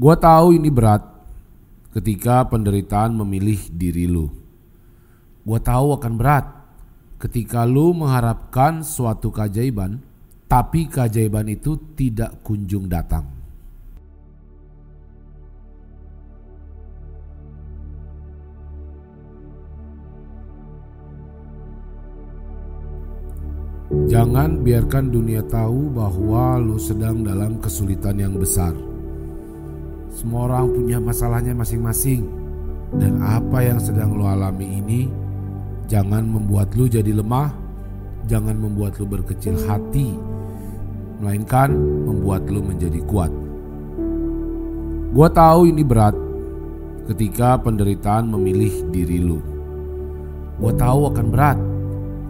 Gua tahu ini berat ketika penderitaan memilih diri lu. Gua tahu akan berat ketika lu mengharapkan suatu keajaiban, tapi keajaiban itu tidak kunjung datang. Jangan biarkan dunia tahu bahwa lu sedang dalam kesulitan yang besar. Semua orang punya masalahnya masing-masing. Dan apa yang sedang lo alami ini Jangan membuat lu jadi lemah Jangan membuat lu berkecil hati Melainkan membuat lu menjadi kuat. Gua tahu ini berat Ketika penderitaan memilih diri lu Gua tahu akan berat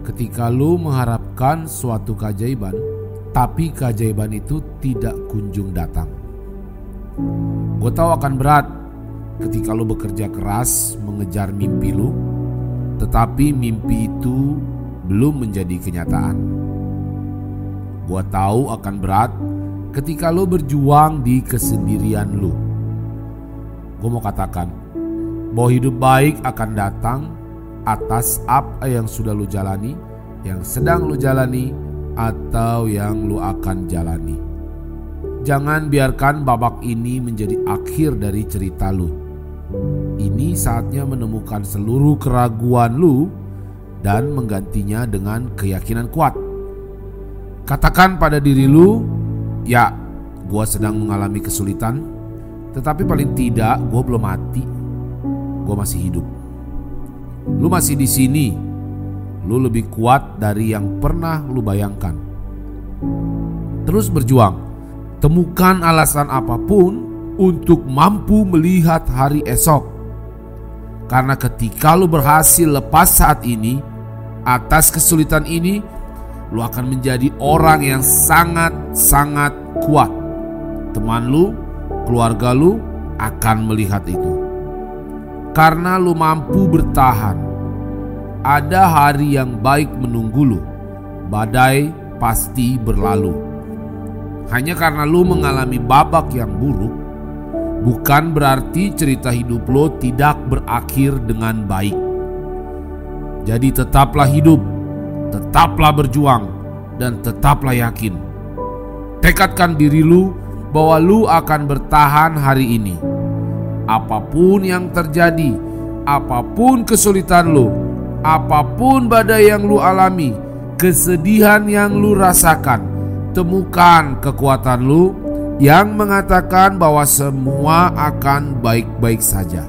Ketika lu mengharapkan suatu keajaiban Tapi keajaiban itu tidak kunjung datang Gue tahu akan berat ketika lo bekerja keras mengejar mimpi lo, tetapi mimpi itu belum menjadi kenyataan. Gue tahu akan berat ketika lo berjuang di kesendirian lo. Gue mau katakan bahwa hidup baik akan datang atas apa yang sudah lo jalani, yang sedang lo jalani, atau yang lo akan jalani. Jangan biarkan babak ini menjadi akhir dari cerita lu. Ini saatnya menemukan seluruh keraguan lu dan menggantinya dengan keyakinan kuat. Katakan pada diri lu, ya, gua sedang mengalami kesulitan, tetapi paling tidak gua belum mati. Gua masih hidup. Lu masih di sini. Lu lebih kuat dari yang pernah lu bayangkan. Terus berjuang Temukan alasan apa pun untuk mampu melihat hari esok. Karena ketika lu berhasil lepas saat ini, atas kesulitan ini, lu akan menjadi orang yang sangat-sangat kuat. Teman lu, keluarga lu akan melihat itu. Karena lu mampu bertahan, ada hari yang baik menunggu lu. Badai pasti berlalu hanya karena lu mengalami babak yang buruk, bukan berarti cerita hidup lo tidak berakhir dengan baik. Jadi tetaplah hidup, tetaplah berjuang, dan tetaplah yakin. Tekadkan diri lu bahwa lu akan bertahan hari ini. Apa pun yang terjadi, apa pun kesulitan lu, apa pun badai yang lu alami, kesedihan yang lu rasakan, temukan kekuatan lu yang mengatakan bahwa semua akan baik-baik saja.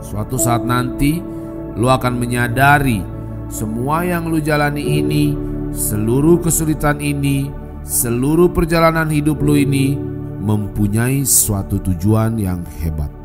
Suatu saat nanti lu akan menyadari semua yang lu jalani ini, seluruh kesulitan ini, seluruh perjalanan hidup lu ini mempunyai suatu tujuan yang hebat.